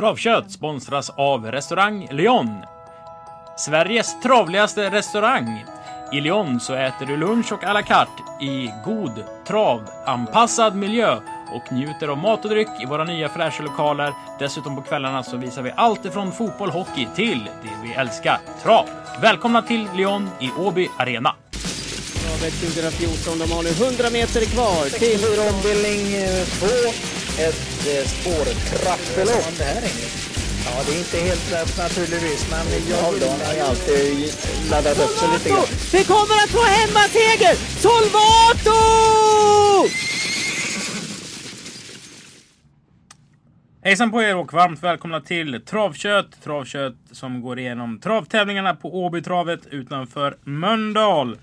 Travkött sponsras av restaurang Lyon. Sveriges travligaste restaurang. I Lyon så äter du lunch och à la carte i god travanpassad miljö och njuter av mat och dryck i våra nya fräscha lokaler. Dessutom på kvällarna så visar vi allt ifrån fotboll, hockey till det vi älskar, trav. Välkomna till Lyon i Åby Arena. Travet 2014. De har nu 100 meter kvar till... ombildning 2. Ett eh, spårtrappelopp. Ja, det är inte helt lätt naturligtvis, men jag vill... har ju alltid laddat upp sig lite grann. Det kommer att få hemmaseger! Solvato! Hejsan på er och varmt välkomna till Travkött. Travkött som går igenom travtävlingarna på Åbytravet utanför Mölndal.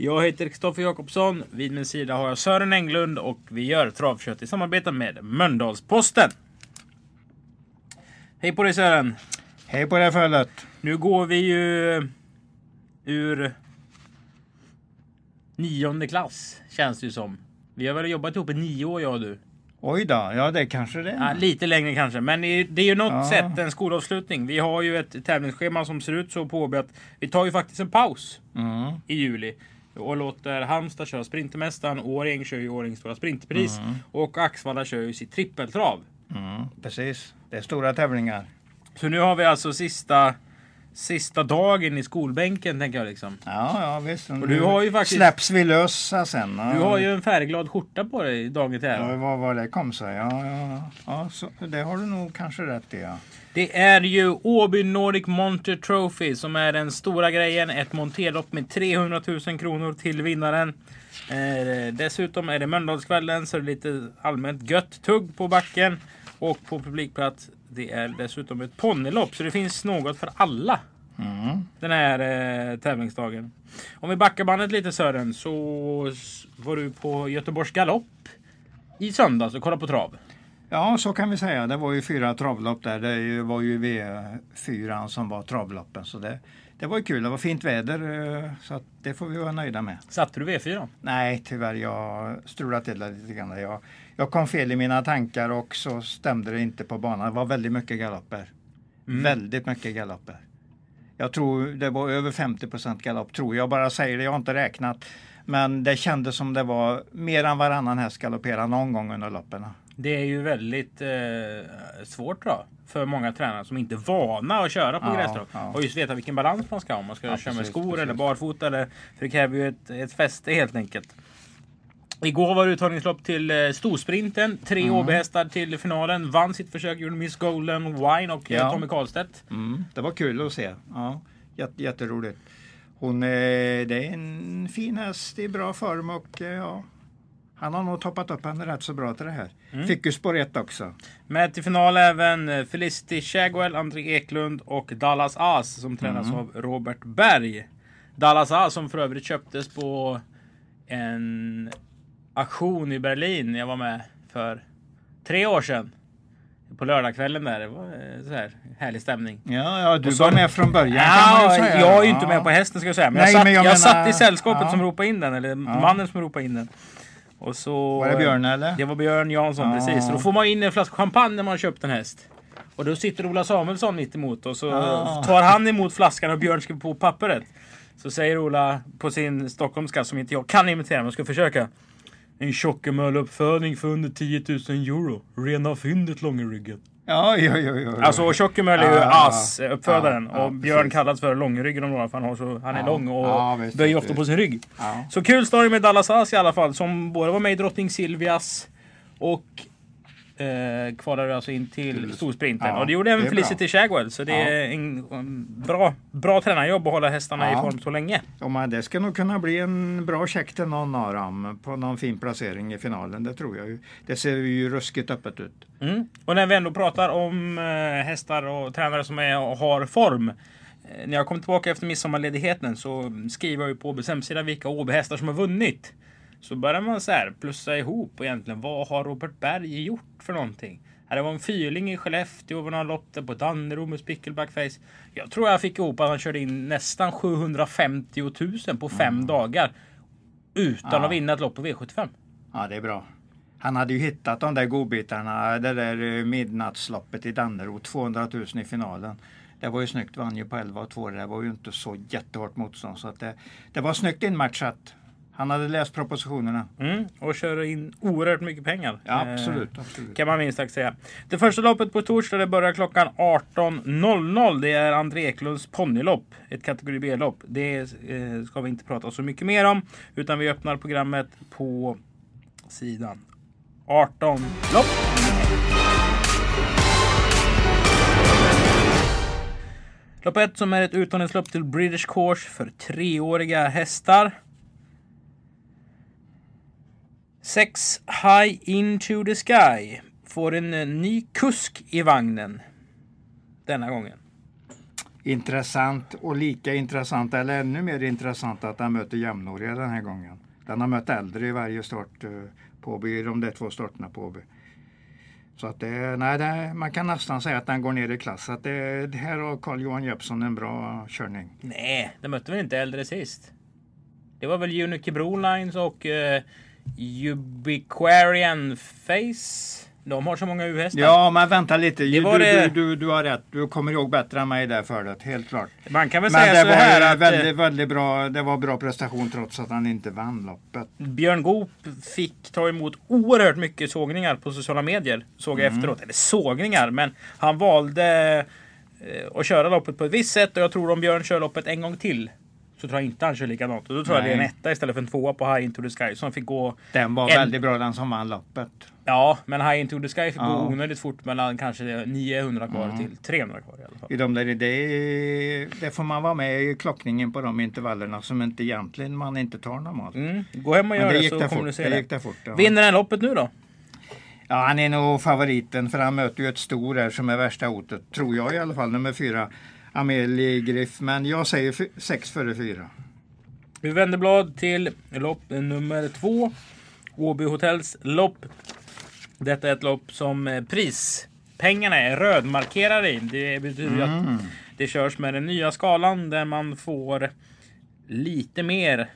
Jag heter Kristoffer Jakobsson. Vid min sida har jag Sören Englund och vi gör Travkött i samarbete med Mölndalsposten. Hej på dig Sören! Hej på det följet! Nu går vi ju ur nionde klass känns det ju som. Vi har väl jobbat ihop i nio år jag och du. Oj då, ja det kanske det är. Ja, lite längre kanske, men det är ju något Ja. sätt en skolavslutning. Vi har ju ett tävlingsschema som ser ut så på att vi tar ju faktiskt en paus Mm. i juli och låter Halmstad köra Sprintermästaren, Årjäng kör ju Årjängs stora sprintpris och Axvalla kör ju sitt trippeltrav. Mm, precis, det är stora tävlingar. Så nu har vi alltså sista, sista dagen i skolbänken tänker jag liksom. Ja, ja visst. Och du har ju faktiskt- Släpps vi lösa sen. Ja. Du har ju en färgglad skjorta på dig dagen till Ja, vad var det kom sig? Ja, ja, ja så, det har du nog kanske rätt i. Ja. Det är ju Åby Nordic Monter Trophy som är den stora grejen. Ett monterlopp med 300 000 kronor till vinnaren. Eh, dessutom är det Mölndalskvällen så det är lite allmänt gött tugg på backen. Och på publikplats det är dessutom ett ponnylopp så det finns något för alla Mm. den här eh, tävlingsdagen. Om vi backar bandet lite Sören så var du på Göteborgs galopp i söndags och kollade på trav. Ja, så kan vi säga. Det var ju fyra travlopp där. Det var ju V4 som var travloppen. Så det, det var ju kul. Det var fint väder eh, så det får vi vara nöjda med. Satte du V4? Nej, tyvärr. Jag strulade till det lite grann. Jag, jag kom fel i mina tankar och så stämde det inte på banan. Det var väldigt mycket galopper. Mm. Väldigt mycket galopper. Jag tror det var över 50% galopp, tror jag. bara säger det, jag har inte räknat. Men det kändes som det var mer än varannan häst galopperade någon gång under loppen. Det är ju väldigt eh, svårt då, för många tränare som inte är vana att köra på Ja, grästrav. ja. Och just veta vilken balans man ska ha. Om man ska Ja, köra med precis, skor precis. eller barfota. Eller, för det kräver ju ett, ett fäste helt enkelt. Igår var det uttagningslopp till eh, storsprinten. Tre Mm. Åbyhästar till finalen. Vann sitt försök, gjorde Miss Golden Wine och eh, Ja. Tommy Karlstedt. Mm, det var kul att se. Ja, jätte, jätteroligt. Hon, eh, det är en fin häst i bra form och eh, ja, han har nog toppat upp henne rätt så bra till det här. Mm. Fick ju spår ett också. Med till final även eh, Felicity Shagwell, André Eklund och Dallas As som tränas Mm. av Robert Berg. Dallas As som för övrigt köptes på en auktion i Berlin jag var med för tre år sedan. På lördagskvällen där. Det var eh, så här härlig stämning. Ja, ja du så- var med från början Ja, jag är ju Ja. inte med på hästen ska jag säga. Men Nej, jag satt, men jag jag satt menar- i sällskapet ja. som ropade in den. Eller mannen som ropade in den. Och så, Var det Björn eller? Det var Björn Jansson, Ja. precis. Så då får man in en flaska champagne när man har köpt en häst. Och då sitter Ola Samuelsson mitt emot och så Ja. tar han emot flaskan och Björn skriver på pappret. Så säger Ola på sin stockholmska som inte jag kan imitera men jag ska försöka. En tjockemöluppfödning för under 10 000 euro. Rena fyndet Långeryggen. Ja, ja, ja, ja, ja. Alltså Tjockemöl är ju Ja, As, eh, uppfödaren. ja, ja, och Björn precis. kallas för Långryggen om några för han, har så, han är lång och visst, böjer ofta på sin rygg. Så kul story med Dallas As i alla fall. Som både var med i Drottning Silvias och eh, kvalade alltså in till storsprinten. ja, och det gjorde även det Felicity Shagwell. Så det Ja. är en, bra, bra tränarjobb att hålla hästarna i Ja. form så länge. Ja, men det ska nog kunna bli en bra check till någon av dem på någon fin placering i finalen. Det tror jag ju. Det ser ju ruskigt öppet ut. Mm. Och när vi ändå pratar om eh, hästar och tränare som är och har form. Eh, när jag kom tillbaka efter midsommarledigheten så skriver jag ju på Åbys hemsida vilka Åby-hästar som har vunnit. Så börjar man så här plussa ihop och egentligen vad har Robert Berg gjort för någonting? Det var en fyrling i Skellefteå över några lopp där på Dannero med Spicklebackface. Jag tror jag fick ihop att han körde in nästan 750 000 på fem dagar. Utan Ja. att vinna ett lopp på V75. Ja, det är bra. Han hade ju hittat de där godbitarna, det där eh, midnattsloppet i Dannerot, 200 000 i finalen. Det var ju snyggt, vann ju på 11 och 2. Det var ju inte så jättehårt motstånd. Så att det, det var snyggt inmatchat. Han hade läst propositionerna. Mm, och kör in oerhört mycket pengar. Ja, Eh, absolut, absolut. Kan man minst sagt säga. Det första loppet på torsdag det börjar klockan 18.00. Det är André Eklunds ponnylopp. Ett kategori B-lopp. Det eh, ska vi inte prata så mycket mer om. Utan vi öppnar programmet på sidan 18 lopp. Lopp 1 som är ett uttagningslopp till British Course för treåriga hästar. 6 High Into The Sky får en eh, ny kusk i vagnen denna gången. Intressant och lika intressant, eller ännu mer intressant att han möter jämnåriga den här gången. Den har mött äldre i varje start eh, på i de där två starterna på Åby. Så att det, nej, det, man kan nästan säga att den går ner i klass. Att det, det här har Carl-Johan Jeppsson en bra körning. Nej, det mötte väl inte äldre sist? Det var väl Unique Brolines och uh, Ubiquarian Face. De har så många U-hästar. Ja, men vänta lite. Du, det- du, du, du har rätt. Du kommer ihåg bättre än mig där förut, helt klart. Man kan väl Men säga det så var här att väldigt, eh, väldigt bra. Det var bra prestation trots att han inte vann loppet. Björn Goop fick ta emot oerhört mycket sågningar på sociala medier. Såg jag Mm. efteråt. Eller sågningar, men han valde eh, att köra loppet på ett visst sätt. Och jag tror om Björn kör loppet en gång till så tror jag inte han kör likadant. Och då tror jag det är en Nej. etta istället för en tvåa på High Into The Sky. Som fick gå Den var En- väldigt bra den som vann loppet. Ja, men High Into The Sky fick gå Ja. onödigt fort mellan kanske 900 kvar till 300 kvar i alla fall. I de där, det, det får man vara med i klockningen på de intervallerna som inte egentligen man inte tar normalt. Mm. Gå hem och gör det det, så kommer du se Det gick det fort, ja. Vinner den loppet nu då? Ja, han är nog favoriten för han möter ju ett stor här som är värsta hotet. Tror jag i alla fall, nummer fyra. Amelie Griff, men jag säger fy- sex före fyra. Vi vänder blad till lopp nummer två. Åby Hotels lopp. Detta är ett lopp som eh, prispengarna är rödmarkerade i. Det betyder att det körs med den nya skalan där man får lite mer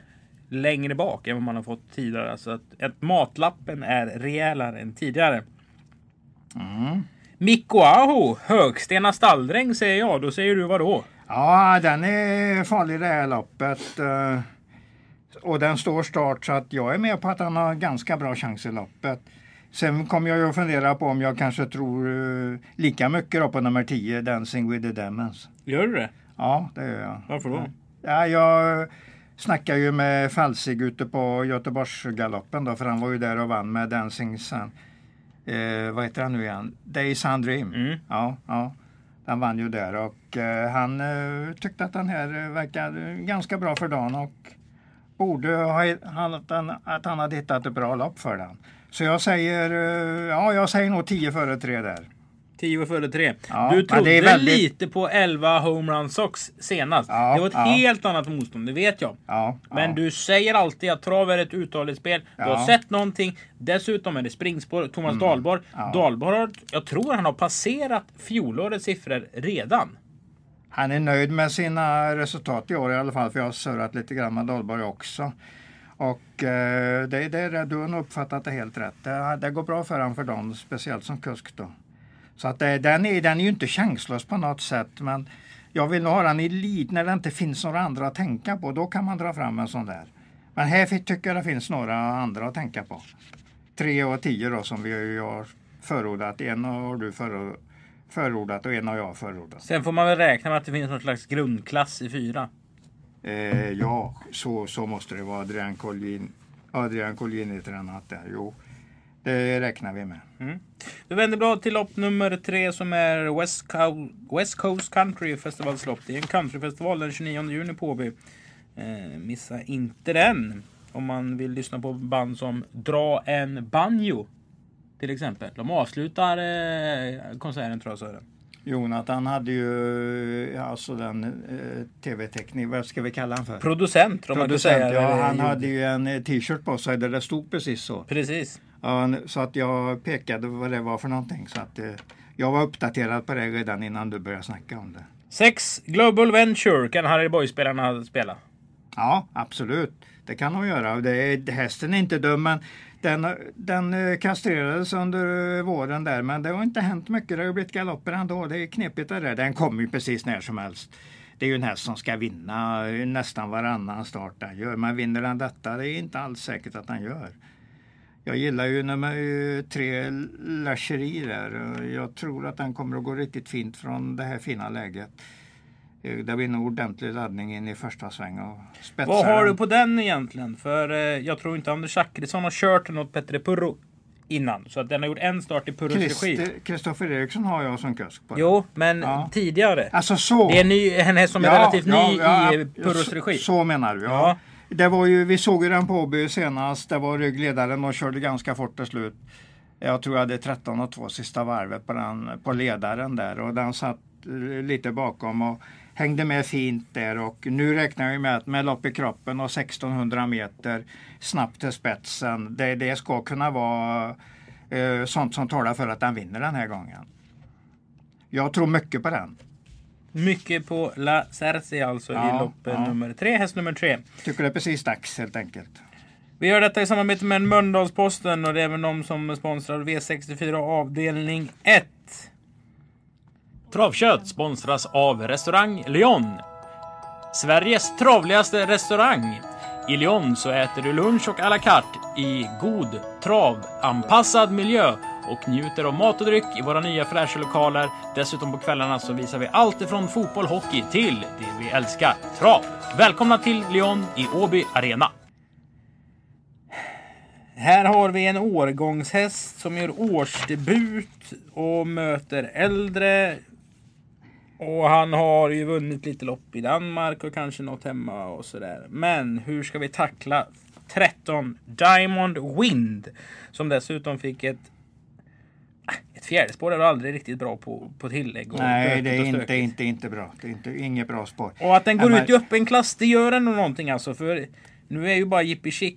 längre bak än vad man har fått tidigare. Alltså att, att matlappen är rejälare än tidigare. Mikko Aho, Högstena stalldräng säger jag. Då säger du vad då? Ja, den är farlig det här loppet. eh, Och den står start så att jag är med på att han har ganska bra chans i loppet. Sen kommer jag ju att fundera på om jag kanske tror eh, lika mycket på nummer 10, Dancing with the Demons. Gör du det? Ja, det gör jag. Varför då? Ja, jag snackade ju med Falsig ute på Göteborgsgaloppen då, för han var ju där och vann med Dancing Sun. Eh, vad heter han nu igen? Day Sun Dream. Mm. Ja, ja. Han vann ju där och eh, han eh, tyckte att den här eh, verkar ganska bra för dagen och borde ha han, att, han, att han hade hittat ett bra lopp för den. Så jag säger, eh, ja jag säger nog 10 före 3 där. 10 före 3. Ja, du trodde väldigt- lite på 11 homerun Sox senast. Ja, det var ett ja. helt annat motstånd, det vet jag. Ja, Men du säger alltid att trav är ett uthålligt spel. Du har sett någonting. Dessutom är det springspår. Thomas Dahlborg. Ja. Dahlborg har, jag tror han har passerat fjolårets siffror redan. Han är nöjd med sina resultat i år i alla fall, för jag har surrat lite grann med Dahlborg också. Och eh, det, det, du har nog uppfattat det helt rätt. Det, det går bra för honom för dagen, speciellt som kusk då. Så att det, den, är, den är ju inte chanslös på något sätt, men jag vill nog ha den i lid när det inte finns några andra att tänka på. Då kan man dra fram en sån där. Men här tycker jag det finns några andra att tänka på. Tre och tio då som vi har förordat. En har du föror- förordat och en har jag förordat. Sen får man väl räkna med att det finns någon slags grundklass i fyra. Eh, ja, så, så måste det vara. Adrian Collin, Adrian Collin är tränat där. Jo, det räknar vi med. Vi vänder blad till lopp nummer tre som är West, Co- West Coast Country Festivals lopp. Det är en countryfestival den 29 juni på Åby. Eh, missa inte den. Om man vill lyssna på band som Dra en banjo. Till exempel. De avslutar eh, konserten tror jag det. Jonathan hade ju alltså den eh, tv-teknik, vad ska vi kalla han för? Producent om man Producent, säga. ja, han hade ju en eh, t-shirt på sig där det stod precis så. Precis. Så att jag pekade vad det var för någonting. Så att, eh, jag var uppdaterad på det redan innan du började snacka om det. Sex Global Venture kan Harry Boy-spelarna spela. Ja, absolut. Det kan de göra. Det är, hästen är inte dum, men Den, den eh, kastrerades under eh, våren där men det har inte hänt mycket. Det har blivit galopper ändå. Det är knepigt det där. Den kommer ju precis när som helst. Det är ju en häst som ska vinna nästan varannan start den gör. Men vinner den detta, det är inte alls säkert att den gör. Jag gillar ju nummer tre, Lacheri där. Jag tror att den kommer att gå riktigt fint från det här fina läget. Det blir en ordentlig laddning in i första sväng. Och Vad har du på den egentligen? För eh, jag tror inte Anders Zachrisson har kört något Petre Purro innan. Så att den har gjort en start i Purros regi. Kristoffer Eriksson har jag som kusk på. Jo, men ja. tidigare. Alltså så. Det är ny, en häst som är ja, relativt ja, ny i Purros regi. Så menar du, ja. Det var ju, vi såg ju den på Åby senast. Det var ryggledaren och körde ganska fort till slut. Jag tror jag hade 13 och 2 sista varvet på, den, på ledaren där och den satt eh, lite bakom. Och hängde med fint där och nu räknar jag med att med lopp i kroppen och 1600 meter snabbt till spetsen. Det, det ska kunna vara eh, sånt som talar för att den vinner den här gången. Jag tror mycket på den. Mycket på La Cerci alltså ja, i lopp ja. nummer tre, häst nummer tre. Tycker det är precis dags helt enkelt. Vi gör detta i samarbete med Mölndalsposten och det är även de som sponsrar V64 avdelning 1. Travkött sponsras av restaurang Lyon. Sveriges travligaste restaurang. I Lyon så äter du lunch och à la carte i god travanpassad miljö och njuter av mat och dryck i våra nya fräscha lokaler. Dessutom på kvällarna så visar vi allt ifrån fotboll, hockey till det vi älskar, trav. Välkomna till Lyon i Åby Arena. Här har vi en årgångshäst som gör årsdebut och möter äldre och han har ju vunnit lite lopp i Danmark och kanske något hemma och sådär. Men hur ska vi tackla 13 Diamond Wind? Som dessutom fick ett ett fjärde spår är aldrig riktigt bra på, på tillägg. Och Nej, det är inte, inte, inte bra. Det är inte, inget bra spår. Och att den går ja, ut i öppen klass, det gör ändå någonting alltså. För nu är ju bara Jippi Chic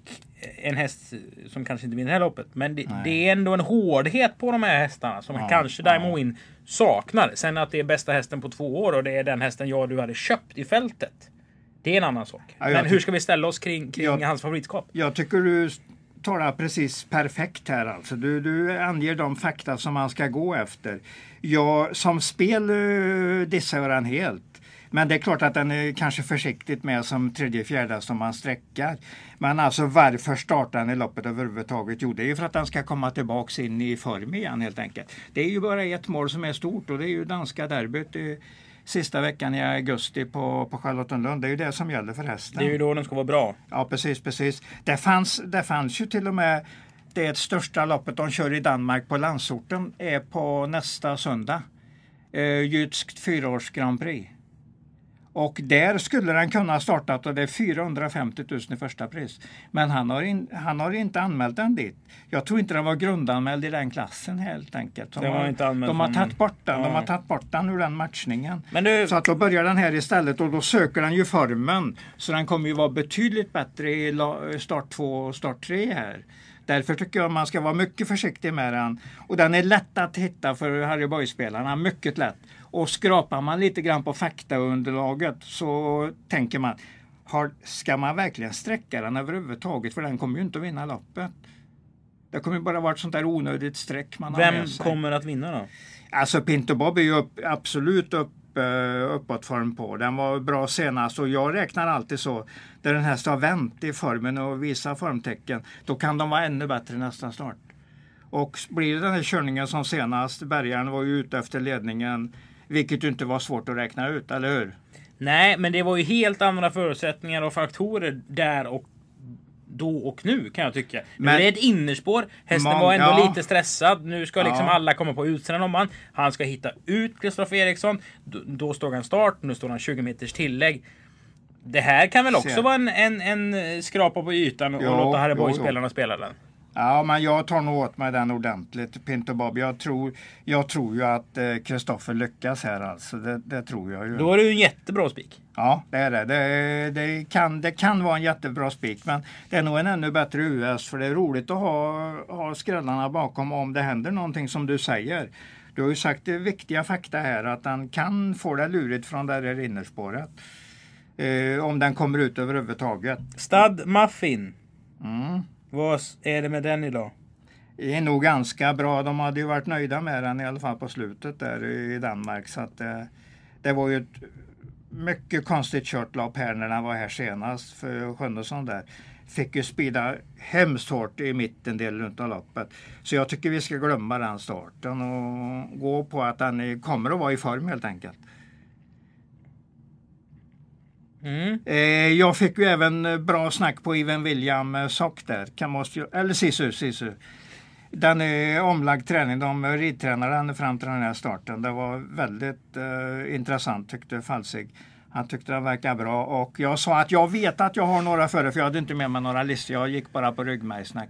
en häst som kanske inte vinner det här loppet. Men det, det, är ändå en hårdhet på de här hästarna som ja, kanske Diamond ja. Win saknar. Sen att det är bästa hästen på två år och det är den hästen jag och du hade köpt i fältet. Det är en annan sak. Ja, Men hur ska vi ställa oss kring, kring jag, hans favoritskap? Jag tycker du talar precis perfekt här alltså. Du, du anger de fakta som man ska gå efter. Jag, som spel eh, dissar jag den helt. Men det är klart att den är kanske försiktigt med som tredje fjärde som man sträckar. Men alltså varför startar den i loppet överhuvudtaget? Jo, det är ju för att den ska komma tillbaks in i form igen helt enkelt. Det är ju bara ett mål som är stort och det är ju danska derbyt sista veckan i augusti på, på Charlottenlund. Det är ju det som gäller för hästen. Det är ju då den ska vara bra. Ja, precis, precis. Det fanns, det fanns ju till och med det största loppet de kör i Danmark på landsorten är på nästa söndag. Eh, Jytskt fyraårs Grand Prix. Och där skulle den kunna startat och det är 450 000 i första pris. Men han har, in, han har inte anmält den dit. Jag tror inte den var grundanmäld i den klassen helt enkelt. De, har, inte de har tagit bort den, ja. de har tagit bort den ur den matchningen. Du... Så att då börjar den här istället och då söker den ju formen. Så den kommer ju vara betydligt bättre i start 2 och start 3 här. Därför tycker jag man ska vara mycket försiktig med den. Och den är lätt att hitta för Harry Boy-spelarna, mycket lätt. Och skrapar man lite grann på faktaunderlaget så tänker man, har, ska man verkligen sträcka den överhuvudtaget? För den kommer ju inte att vinna loppet. Det kommer bara vara ett sånt där onödigt streck man Vem har med sig. kommer att vinna då? Alltså Pinto Bob är ju upp, absolut upp, uh, uppåtform på. Den var bra senast och jag räknar alltid så. Där den här har vänt i formen och visar formtecken. Då kan de vara ännu bättre nästa start. Och blir det den här körningen som senast, bärgaren var ju ute efter ledningen vilket ju inte var svårt att räkna ut, eller hur? Nej, men det var ju helt andra förutsättningar och faktorer där och då och nu kan jag tycka. Men, nu är det ett innerspår. Hästen man, var ändå ja. lite stressad. Nu ska liksom ja. alla komma på utsidan om han. Han ska hitta ut Kristoffer Eriksson. Då, då står han start. Nu står han 20 meters tillägg. Det här kan väl också Se. vara en, en, en skrapa på ytan och jo, låta Harry Boy-spelarna spela den? Ja, men jag tar nog åt mig den ordentligt, Pinto Bob. Jag tror, jag tror ju att Kristoffer eh, lyckas här alltså. Det, det, tror jag ju. Då är det ju en jättebra spik. Ja, det är det. Det, det, kan, det kan vara en jättebra spik, men det är nog en ännu bättre US för det är roligt att ha, ha skrällarna bakom om det händer någonting som du säger. Du har ju sagt det viktiga fakta här att den kan få det lurigt från det där innerspåret. Eh, om den kommer ut överhuvudtaget. Stad Muffin. Mm. Vad är det med den idag? Det är nog ganska bra. De hade ju varit nöjda med den i alla fall på slutet där i Danmark. Så att, det, det var ju ett mycket konstigt kört lopp här när den var här senast för Sjunnesson där. Fick ju spida hemskt hårt i mitten delen av loppet. Så jag tycker vi ska glömma den starten och gå på att den kommer att vara i form helt enkelt. Mm. Eh, jag fick ju även eh, bra snack på Even William eh, Sock där. Kamostio, eller Sisu, Sisu. Den är omlagd träning. De ridtränar den fram till den här starten. Det var väldigt eh, intressant tyckte Falsig. Han tyckte den verkade bra och jag sa att jag vet att jag har några före för jag hade inte med mig några listor. Jag gick bara på ryggmärgssnack.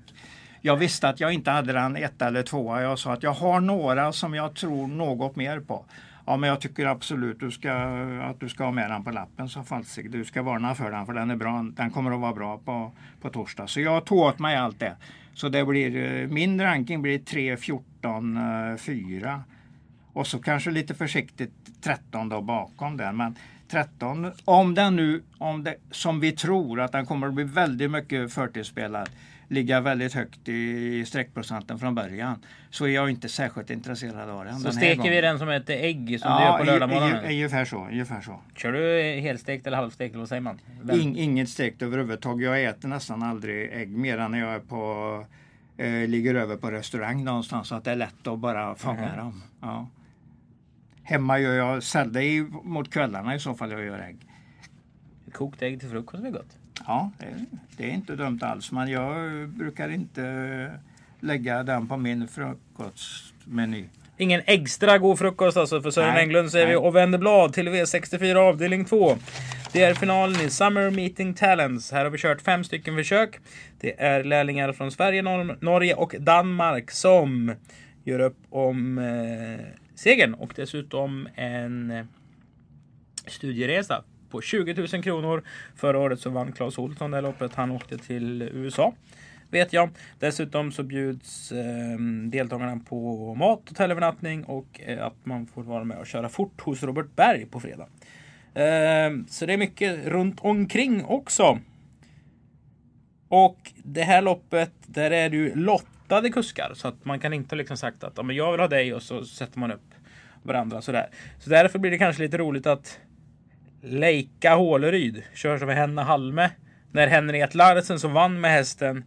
Jag visste att jag inte hade den ett eller tvåa. Jag sa att jag har några som jag tror något mer på. Ja, men jag tycker absolut du ska, att du ska ha med den på lappen, sa Falsig. Du ska varna för den, för den är bra. Den kommer att vara bra på, på torsdag. Så jag tog åt mig allt det. Så det blir, eh, min ranking blir 3, 14, 4. Och så kanske lite försiktigt 13 då bakom den. Men 13, om den nu, om det, som vi tror att den kommer att bli väldigt mycket förtidsspelad, ligga väldigt högt i streckprocenten från början, så är jag inte särskilt intresserad av den. Så den steker vi den som ett ägg som du gör på lördagmorgonen? ungefär så, ungefär så. Kör du helstekt eller halvstekt eller vad säger man? In, inget stekt överhuvudtaget. Jag äter nästan aldrig ägg mer än när jag är på, eh, ligger över på restaurang någonstans så att det är lätt att bara fånga Mhm. dem. Ja. Hemma gör jag sällan mot kvällarna i så fall jag gör ägg. Kokt ägg till frukost är gott. Ja, det, det är inte dumt alls. Men jag brukar inte lägga den på min frukostmeny. Ingen extra god frukost alltså för Sören Nej, Englund säger vi nej. och vänder blad till V64 avdelning 2. Det är finalen i Summer Meeting Talents. Här har vi kört fem stycken försök. Det är lärlingar från Sverige, Nor- Norge och Danmark som gör upp om eh, segern och dessutom en eh, studieresa på 20 000 kronor. Förra året så vann Claes Olsson det loppet. Han åkte till USA. Vet jag. Dessutom så bjuds eh, deltagarna på mat, hotellövernattning och eh, att man får vara med och köra fort hos Robert Berg på fredag. Eh, så det är mycket runt omkring också. Och det här loppet, där är det ju lottade kuskar. Så att man kan inte liksom sagt att jag vill ha dig och så sätter man upp varandra sådär. Så därför blir det kanske lite roligt att Leika Håleryd körs av Henna Halme. När Henriette Larsen som vann med hästen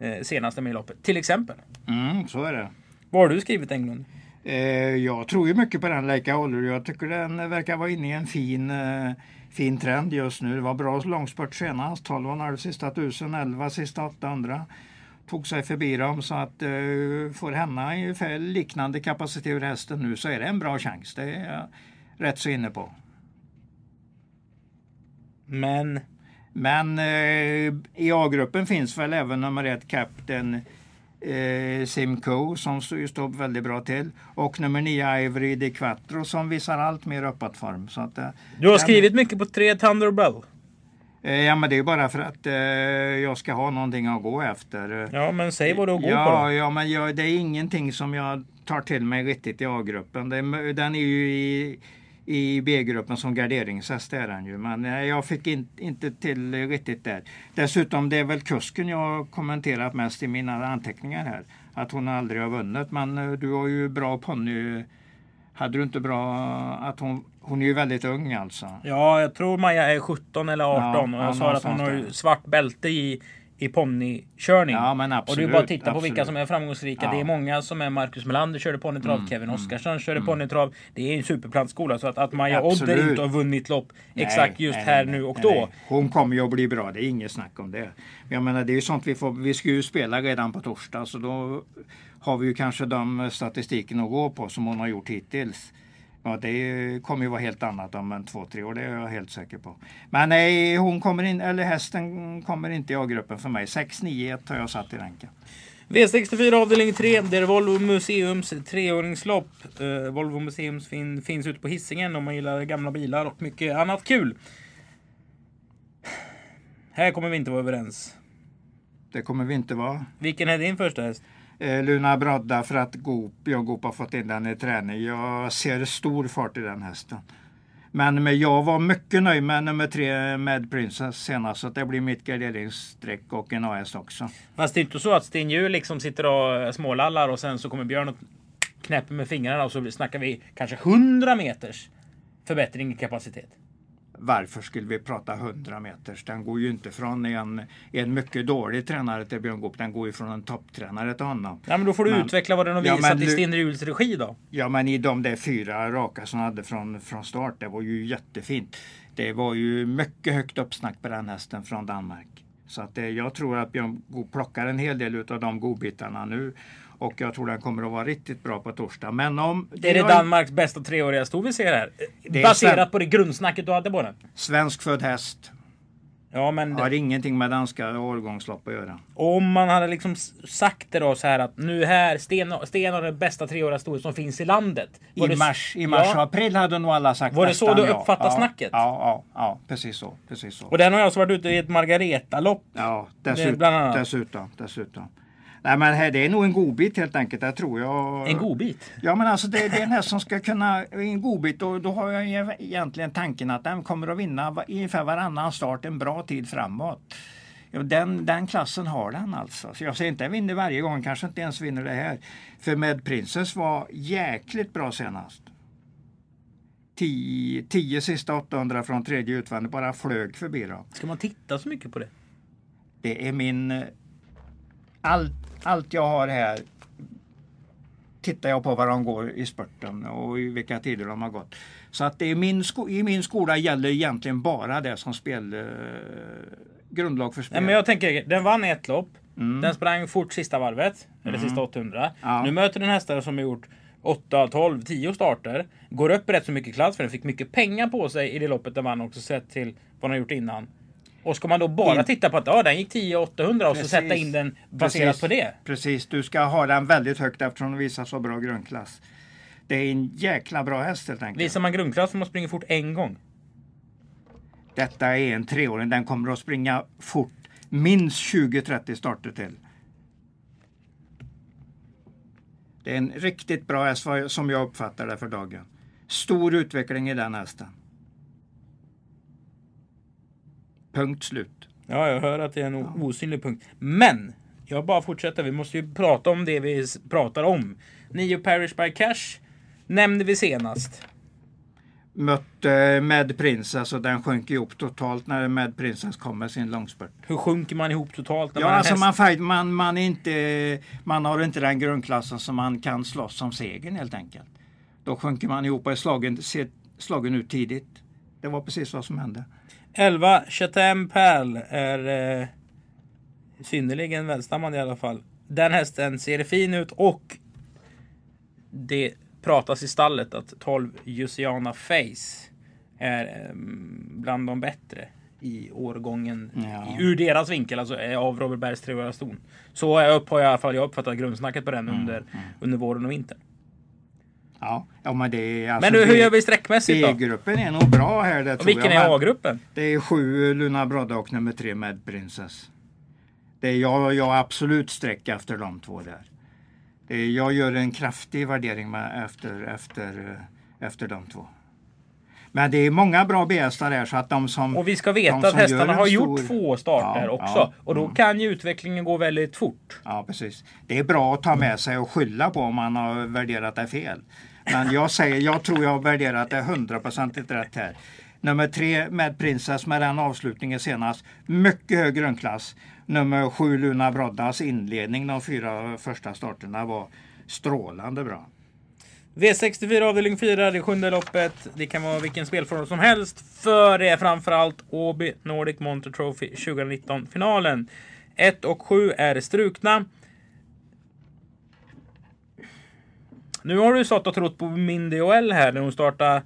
eh, senaste milloppet. Till exempel. Mm, så är det. Vad har du skrivit Englund? Eh, jag tror ju mycket på den Leica Håller. Jag tycker den verkar vara inne i en fin, eh, fin trend just nu. Det var bra långspurt senast. 12,5 sista 1000, 11 sista 800. Tog sig förbi dem så att eh, får henne ungefär liknande kapacitet ur hästen nu så är det en bra chans. Det är jag rätt så inne på. Men Men eh, i A-gruppen finns väl även nummer ett Captain eh, Simcoe som står väldigt bra till. Och nummer nio Ivory Di Quattro som visar allt mer uppåt form. Så att, eh, du har skrivit mycket på tre Thunderbell. Eh, ja men det är bara för att eh, jag ska ha någonting att gå efter. Ja, men säg vad du går ja, på då. Ja, men jag, det är ingenting som jag tar till mig riktigt i A-gruppen. Den är ju i, i B-gruppen som garderingshäst är den ju. Men eh, jag fick in, inte till riktigt där. Dessutom det är väl kusken jag har kommenterat mest i mina anteckningar här. Att hon aldrig har vunnit. Men eh, du har ju bra ponny. Hade du inte bra att hon, hon är ju väldigt ung alltså. Ja, jag tror Maja är 17 eller 18 Ja, och jag ja, sa att hon har svart bälte i, i ponnykörning. Ja, men och absolut, det är bara titta på vilka som är framgångsrika. Ja. Mm, Det är många som är Marcus Melander körde ponnytrav, Kevin Oskarsson körde ponnytrav. Det är en superplantskola så att, att Maja Odder inte har vunnit lopp Nej, exakt just nej, här nej, nu och då. Hon kommer ju att bli bra, det är inget snack om det. Jag menar det är ju sånt vi får, vi ska ju spela redan på torsdag så då har vi ju kanske de statistiken att gå på som hon har gjort hittills. Ja, det kommer ju vara helt annat om en två, tre år, det är jag helt säker på. Men nej, hon kommer in, eller hästen kommer inte i A-gruppen för mig. 6-9-1 har jag satt i ranken. V64 avdelning 3. Det är Volvo Museums treåringslopp. Eh, Volvo Museums fin, finns ute på Hisingen om man gillar gamla bilar och mycket annat kul. Här kommer vi inte vara överens. Det kommer vi inte vara. Vilken är din första häst? Eh, Luna Brodda för att Goop, jag Goop har fått in den i träning. Jag ser stor fart i den hästen. Men, jag var mycket nöjd med nummer tre Mad Princess senast. Så det blir mitt garderingsstreck och en AS också. Fast det är inte så att Sten Hjul liksom sitter och smålallar och sen så kommer Björn och knäpper med fingrarna och så snackar vi kanske 100 meters förbättring i kapacitet. Varför skulle vi prata 100 meters? Den går ju inte från en, en mycket dålig tränare till Björn Goop. Den går ju från en topptränare till honom. Ja, men då får du Men- utveckla vad den har Ja, visat i Sten Hjuls regi då. Ja men i de där fyra raka som han hade från, från start, det var ju jättefint. Det var ju mycket högt uppsnack på den hästen från Danmark. Så att det, jag tror att Björn Goop plockar en hel del av de godbitarna nu. Och jag tror den kommer att vara riktigt bra på torsdag. Men om... Det är det Danmarks bästa treåriga sto vi ser här. Det är Baserat på det grundsnacket du hade på den. Svenskfödd häst Ja, men har ingenting med danska årgångslopp att göra. om man hade liksom sagt det då så här att nu här Sten, Sten har den bästa treåriga stoet som finns i landet. Var I det- mars, i mars och Ja. april hade nog alla sagt Var det så du uppfattade ja, snacket? Ja, ja, ja, precis så. Precis så. Och den har jag också varit ute i ett Margareta-lopp. Ja, Det är dessutom. dessutom, dessutom. Nej men här, det är nog en godbit helt enkelt, det tror jag. En godbit. Ja men alltså det, det är en häst som ska kunna, en godbit och då har jag egentligen tanken att den kommer att vinna ungefär varannan start en bra tid framåt. Den, den klassen har den alltså. Så jag säger inte att den vinner varje gång, kanske inte ens vinner det här. För Med Princess var jäkligt bra senast. 10 10 sista 800 från tredje utvändigt bara flög förbi dem. Ska man titta så mycket på det? Det är min... eh, Allt, allt jag har här tittar jag på vad de går i spurten och i vilka tider de har gått. Så att det är min i min skola gäller egentligen bara det som spel... Eh, grundlag för spel. Nej, men jag tänker, den vann ett lopp. Mm. Den sprang fort sista varvet. Eller sista 800. Ja. Nu möter den hästar som har gjort 8, 12, 10 starter. Går upp rätt så mycket klass för den fick mycket pengar på sig i det loppet den vann också sett till vad den har gjort innan. Och ska man då bara In- titta på att ja, den gick 10 800 och så sätta in den baserat Precis. på det. Precis, du ska ha den väldigt högt eftersom den visar så bra grundklass. Det är en jäkla bra häst helt enkelt. Visar man grundklass får man springa fort en gång. Detta är en treåring, den kommer att springa fort. Minst 20-30 starter till. Det är en riktigt bra häst som jag uppfattar det för dagen. Stor utveckling i den hästen. Punkt slut. Ja, jag hör att det är en o- osynlig punkt. Men! Jag bara fortsätter. Vi måste ju prata om det vi pratar om. Nio Parish by Cash nämnde vi senast. Mötte Med Princess och den sjönk ihop totalt när Med Princess kom med sin långspurt. Hur sjunker man ihop totalt när Ja, man har alltså man, fight- man, man, är inte, man har inte den grundklassen som man kan slåss om segern helt enkelt. Då sjunker man ihop och är slagen, ser slagen ut tidigt. Det var precis vad som hände. 11 Chatham Pal är eh, synnerligen välstammande i alla fall. Den hästen ser fin ut och det pratas i stallet att 12 Jusiana Face är eh, bland de bättre i årgången Ja. i, ur deras vinkel, alltså eh, av Robert Bergs treåriga ston. Så upp, har jag i alla fall jag uppfattat grundsnacket på den under, under våren och vintern. Ja, ja men det är alltså Men hur, hur gör vi sträckmässigt då? B-gruppen är nog bra här det Och vilken är A-gruppen? Det är sju Luna Brodda och nummer tre Med Princess. Det är jag, jag absolut streck efter de två där. Det är, jag gör en kraftig värdering med, efter, efter, eh, efter de två. Men det är många bra B-hästar här så att de som... Och vi ska veta att hästarna har gjort stor- två starter Ja, också. ja, och då mm. kan ju utvecklingen gå väldigt fort. Ja, precis. Det är bra att ta med sig och skylla på om man har värderat det fel. Men jag säger, jag tror jag har värderat det hundraprocentigt rätt här. Nummer tre med Princess med den avslutningen senast. Mycket hög grundklass. Nummer sju Luna Broddas inledning de fyra första starterna var strålande bra. V64 avdelning 4, det sjunde loppet. Det kan vara vilken spelform som helst. För det är framförallt Åby Nordic Monter Trophy 2019 finalen. 1 och 7 är strukna. Nu har du stått och trott på Mindy OL här när hon startade eh,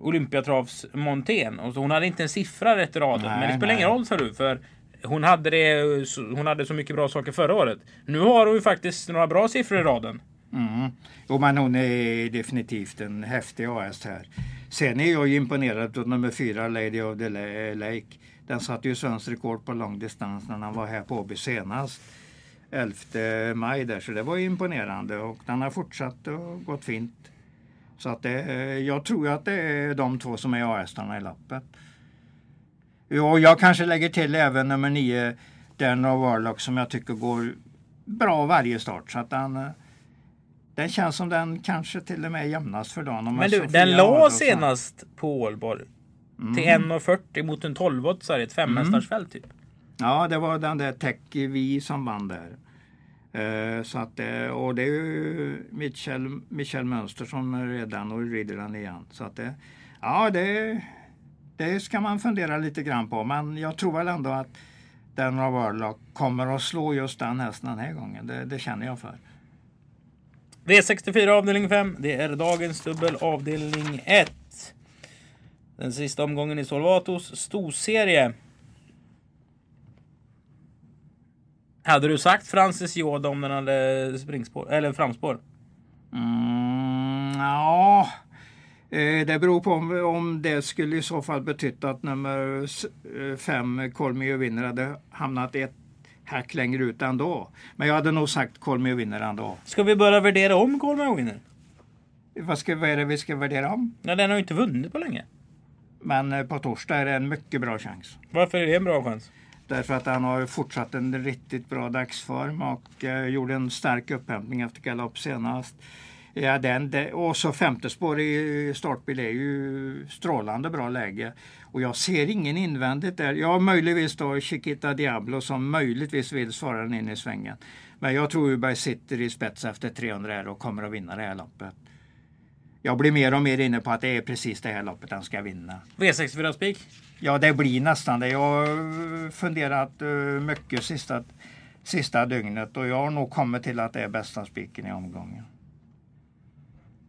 Olympiatravs montén. Och hon hade inte en siffra rätt i raden. Nej, men det spelar nej. ingen roll sa du. För hon hade, det, hon hade så mycket bra saker förra året. Nu har hon ju faktiskt några bra siffror i raden. Mm. Jo, men hon är definitivt en häftig AS här. Sen är jag ju imponerad av nummer fyra, Lady of the eh, Lake. Den satte ju svenskt rekord på långdistans när han var här på Åby senast. 11 maj där, så det var ju imponerande och den har fortsatt och gått fint. Så att det, eh, jag tror att det är de två som är A-hästarna i lappet. Och jag kanske lägger till även nummer nio, Den of Warlock, som jag tycker går bra varje start. Så att den, eh, den känns som den kanske till och med är jämnast för dagen. Men du, så den la senast på Ålborg. Mm. Till 1,40 mot en 12 så är det ett femhästarsfält typ. Ja, det var den där Tech Vi som vann där. Eh, så att, eh, och det är ju Michel, Michel Mönster som redan och rider den igen. Så att det, ja, det, det ska man fundera lite grann på. Men jag tror väl ändå att den av Warlock kommer att slå just den hästen den här gången. Det, det känner jag för. V64 avdelning 5. Det är dagens dubbel avdelning 1. Den sista omgången i Solvatos storserie. Hade du sagt Francis Yoda om den hade springspår, eller framspår? Mm, ja, eh, det beror på om, om det skulle i så fall betytt att nummer s- eh, fem, Kolmio vinner, hade hamnat ett hack längre ut ändå. Men jag hade nog sagt Kolmio vinner ändå. Ska vi börja värdera om Colmar vinner? Vad, ska, vad är det vi ska värdera om? Ja, den har ju inte vunnit på länge. Men eh, på torsdag är det en mycket bra chans. Varför är det en bra chans? Därför att han har fortsatt en riktigt bra dagsform och eh, gjorde en stark upphämtning efter galopp senast. Ja, den, det, och så femte spår i startbil är ju strålande bra läge. Och jag ser ingen invändigt där. Ja, möjligtvis då Chiquita Diablo som möjligtvis vill svara den in i svängen. Men jag tror Uberg sitter i spets efter 300 här och kommer att vinna det här loppet. Jag blir mer och mer inne på att det är precis det här loppet han ska vinna. V64 spik. Ja, det blir nästan det. Jag har funderat eh, mycket sista, sista dygnet och jag har nog kommit till att det är bästa spiken i omgången.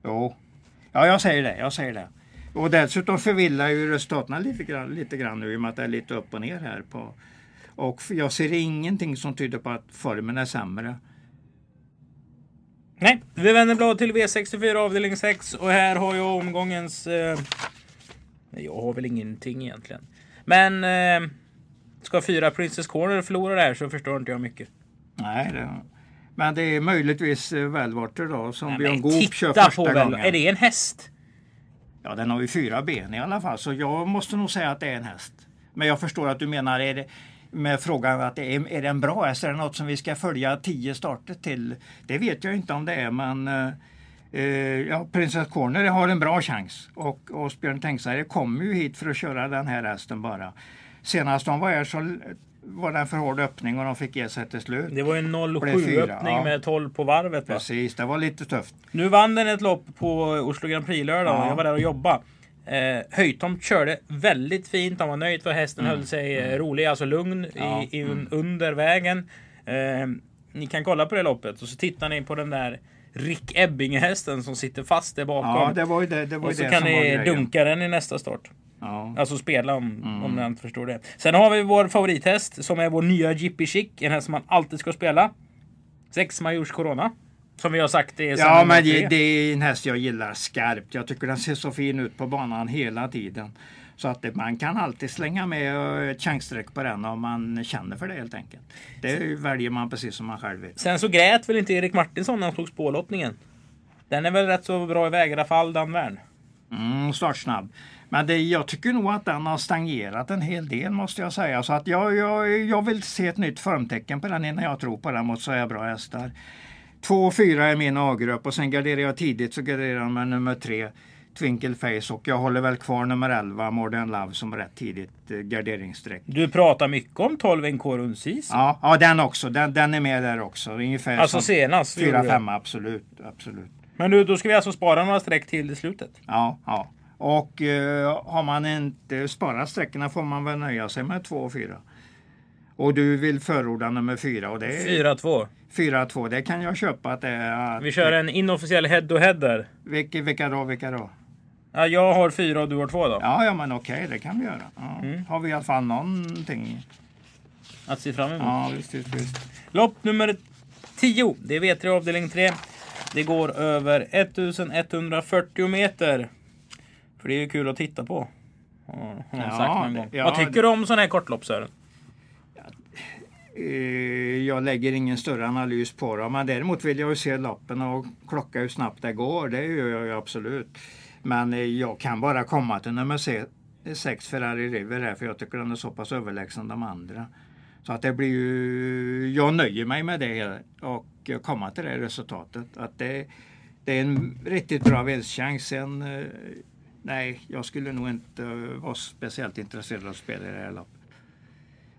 Jo, ja jag säger det. Jag säger det. Och dessutom förvillar ju resultaten lite grann, lite grann nu i och med att det är lite upp och ner här. På, och jag ser ingenting som tyder på att formen är sämre. Nej, vi vänder blad till V64 avdelning 6 och här har jag omgångens... Eh, jag har väl ingenting egentligen. Men eh, ska fyra Princess Corner förlora där så förstår inte jag mycket. Nej, det, men det är möjligtvis eh, Välvarter då som Nej, Björn Goop kör första på gången. Är det en häst? Ja, den har ju fyra ben i alla fall, så jag måste nog säga att det är en häst. Men jag förstår att du menar, är det, med frågan att det är, är det en bra häst? Är det något som vi ska följa tio starter till? Det vet jag inte om det är, men eh, eh, ja, Princess Corner har en bra chans. Och Åsbjörn Tengsare kommer ju hit för att köra den här hästen bara. Senast de var här så var det en för hård öppning och de fick ge sig till slut. Det var en Blev 07 fyra, öppning ja. med 12 på varvet. Va? Precis, det var lite tufft. Nu vann den ett lopp på Oslo Grand Prix lördag. Ja. Jag var där och jobbade. Eh, Höjtomt körde väldigt fint. Han var nöjd för hästen höll sig eh, rolig, alltså lugn Mm. Ja, i, i, mm. under vägen. Eh, ni kan kolla på det loppet och så tittar ni på den där Rick Ebbinge-hästen som sitter fast där bakom. Ja, det var ju det, det, var och så det kan ni dunka den i nästa start. Ja. Alltså spela om, Mm. om ni inte förstår det. Sen har vi vår favorithäst som är vår nya Jippy Chic. En häst som man alltid ska spela. Sex Majors Corona. Som vi har sagt det är sen Ja, men det, det är en häst jag gillar skarpt. Jag tycker den ser så fin ut på banan hela tiden. Så att det, man kan alltid slänga med eh, ett chansstreck på den om man känner för det helt enkelt. Det väljer man precis som man själv vill. Sen så grät väl inte Erik Martinsson när han tog spårlottningen. Den är väl rätt så bra i väg i alla fall. Mm, startsnabb. Men det, jag tycker nog att den har stagnerat en hel del måste jag säga. Så att jag, jag, jag vill se ett nytt formtecken på den innan jag tror på den mot så här bra hästar. Två och fyra är min A-grupp och sen garderar jag tidigt så garderar jag med nummer tre Twinkle Face och jag håller väl kvar nummer 11 Modern Love som rätt tidigt eh, garderingsstreck. Du pratar mycket om 12 NK Rundsis. Ja, ja, den också. Den, den är med där också. Ungefär Alltså senast. gjorde fyra, du. fem, absolut. absolut. Men du, då ska vi alltså spara några streck till i slutet. Ja, ja. Och eh, har man inte sparat sträckorna får man väl nöja sig med två och fyra. Och du vill förorda nummer fyra och det är 4-2. fyra två. Det kan jag köpa att det är. Att, Vi kör en inofficiell head-to-head där. Vilka, vilka då? Vilka då? Ja, jag har fyra och du har två då. Ja, ja men okej, det kan vi göra. Ja. Mm. Har vi i alla fall någonting. Att se fram emot. Ja, visst, visst, visst. Lopp nummer 10. Det är V3 avdelning 3. Det går över 1140 meter. För det är ju kul att titta på. Har Ja, sagt någon ja, Vad tycker du om sådana här kortlopp Sören? Eh, jag lägger ingen större analys på det. Men däremot vill jag ju se loppen och klocka hur snabbt det går. Det gör jag ju absolut. Men eh, jag kan bara komma till nummer 6 Ferrari River här för jag tycker den är så pass överlägsen de andra. Så att det blir ju, jag nöjer mig med det och komma till det resultatet. Att det, det är en riktigt bra vinstchans. Sen, eh, nej, jag skulle nog inte vara speciellt intresserad av att spela i det här loppet.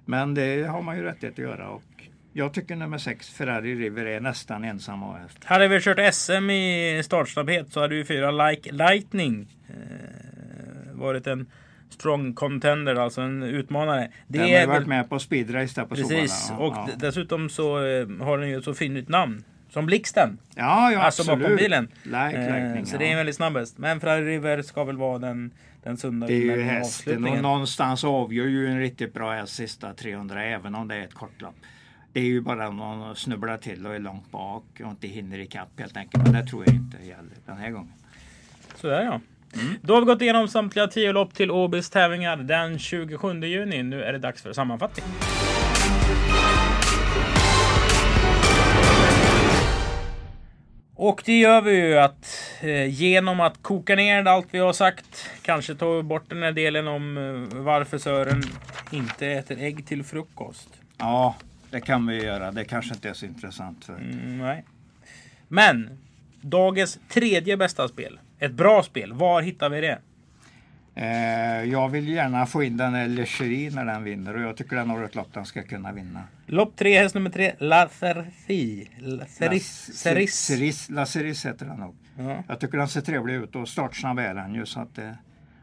Men det har man ju rättighet att göra. Och jag tycker nummer 6 Ferrari River är nästan ensam häst. Hade vi kört SM i startsnabbhet så hade ju fyra Like Lightning eh, varit en strong contender, alltså en utmanare. Det den har ju varit med på speedrace där på Precis, ja, och ja. dessutom så eh, har den ju ett så fint namn. Som Blixten. Ja, ja alltså absolut. bakom bilen. Like, eh, så det är en väldigt snabb häst. Men Ferrari River ska väl vara den, den sunda Det är ju hästen och någonstans avgör ju en riktigt bra häst sista 300 även om det är ett kortlopp. Det är ju bara någon snubblar till och är långt bak och inte hinner ikapp helt enkelt. Men det tror jag inte gäller den här gången. Sådär ja. Mm. Då har vi gått igenom samtliga 10 lopp till Åbys tävlingar den 27 juni. Nu är det dags för sammanfattning. Och det gör vi ju att eh, genom att koka ner allt vi har sagt, kanske ta bort den här delen om eh, varför Sören inte äter ägg till frukost. Ja, det kan vi göra. Det kanske inte är så intressant. För... Mm, nej. Men dagens tredje bästa spel. Ett bra spel. Var hittar vi det? Eh, jag vill gärna få in den Lecherie när den vinner och jag tycker den har ett lopp den ska kunna vinna. Lopp 3, häst nummer 3, La Cerfi. La Ceris. Ceris. La Ceris heter den nog. Ja. Jag tycker den ser trevlig ut och startsnabb är den ju så att eh,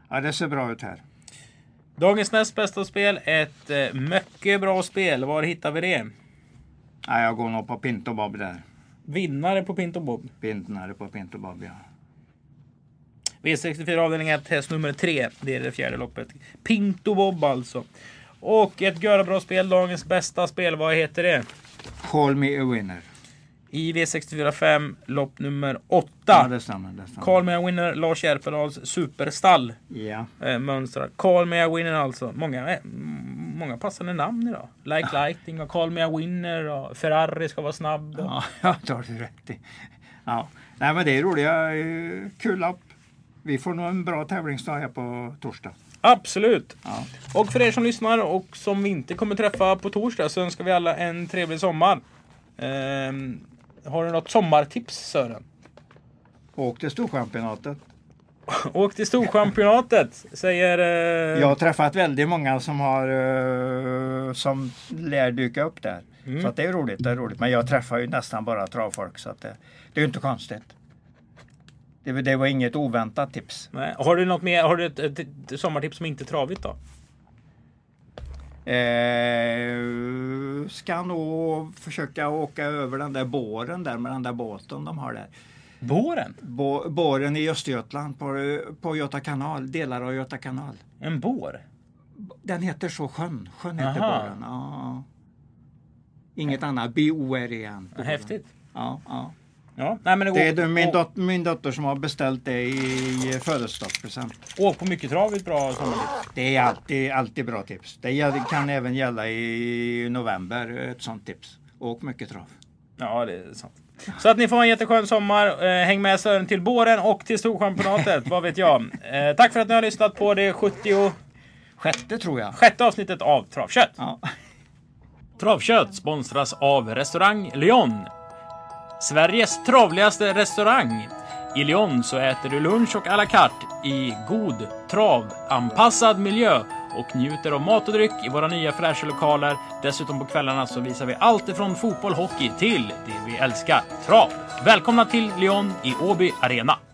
ja, det ser bra ut här. Dagens näst bästa spel, ett eh, mycket bra spel. Var hittar vi det? Ja, jag går nog på Pinto Bob där. Vinnare på Pinto Bob? Vinnare på Pinto Bob, ja. V64 avdelning 1, häst nummer 3. Det är det fjärde loppet. Pinto Bob alltså. Och ett göra bra spel, dagens bästa spel. Vad heter det? Call me a winner. I V64 5, lopp nummer 8. Ja, det stämmer. Det stämmer. Call me a winner, Lars Järpedals superstall. Ja. Äh, mönstrar. Call me a winner alltså. Många, äh, många passande namn idag. Like ja. Lighting och Call me a winner och Ferrari ska vara snabb. Och... Ja, det har du rätt i. Ja. Nej men det är roliga, eh, kul lopp vi får nog en bra tävlingsdag här på torsdag. Absolut! Ja. Och för er som lyssnar och som vi inte kommer träffa på torsdag så önskar vi alla en trevlig sommar. Ehm, har du något sommartips Sören? Åk till Storchampionatet. Åk till Storchampionatet, säger... Eh... Jag har träffat väldigt många som har uh, som lär dyka upp där. Mm. Så att det är roligt, det är roligt. Men jag träffar ju nästan bara travfolk så att det, det är ju inte konstigt. Det, det, var inget oväntat tips. Nej. Har du något mer? Har du ett, ett, ett sommartips som inte är travigt då? Eh, ska nog försöka åka över den där båren där med den där båten de har där. Båren? Bo, båren i Östergötland på, på Göta kanal, delar av Göta kanal. En bår? Den heter så sjön. Sjön heter Aha. båren. Ja. Inget annat. B-O-R-E-N. Häftigt. Ja, ja. Ja, nej, men det, det är går, min, dot, min dotter som har beställt det i födelsedagspresent. Åk på mycket trav är ett bra sommartips. Det är alltid, alltid bra tips. Det kan även gälla i november, ett sånt tips. Åk mycket trav. Ja, det är sant. Så att ni får en jätteskön sommar. Eh, häng med Sören till båren och till Storchampionatet, vad vet jag. Eh, tack för att ni har lyssnat på det 70... Sjätte tror jag. Sjätte avsnittet av Travkött. Ja. Travkött sponsras av restaurang Lyon. Sveriges travligaste restaurang. I Lyon så äter du lunch och à la carte i god travanpassad miljö och njuter av mat och dryck i våra nya fräscha lokaler. Dessutom på kvällarna så visar vi allt ifrån fotboll, hockey till det vi älskar, trav. Välkomna till Lyon i Åby Arena.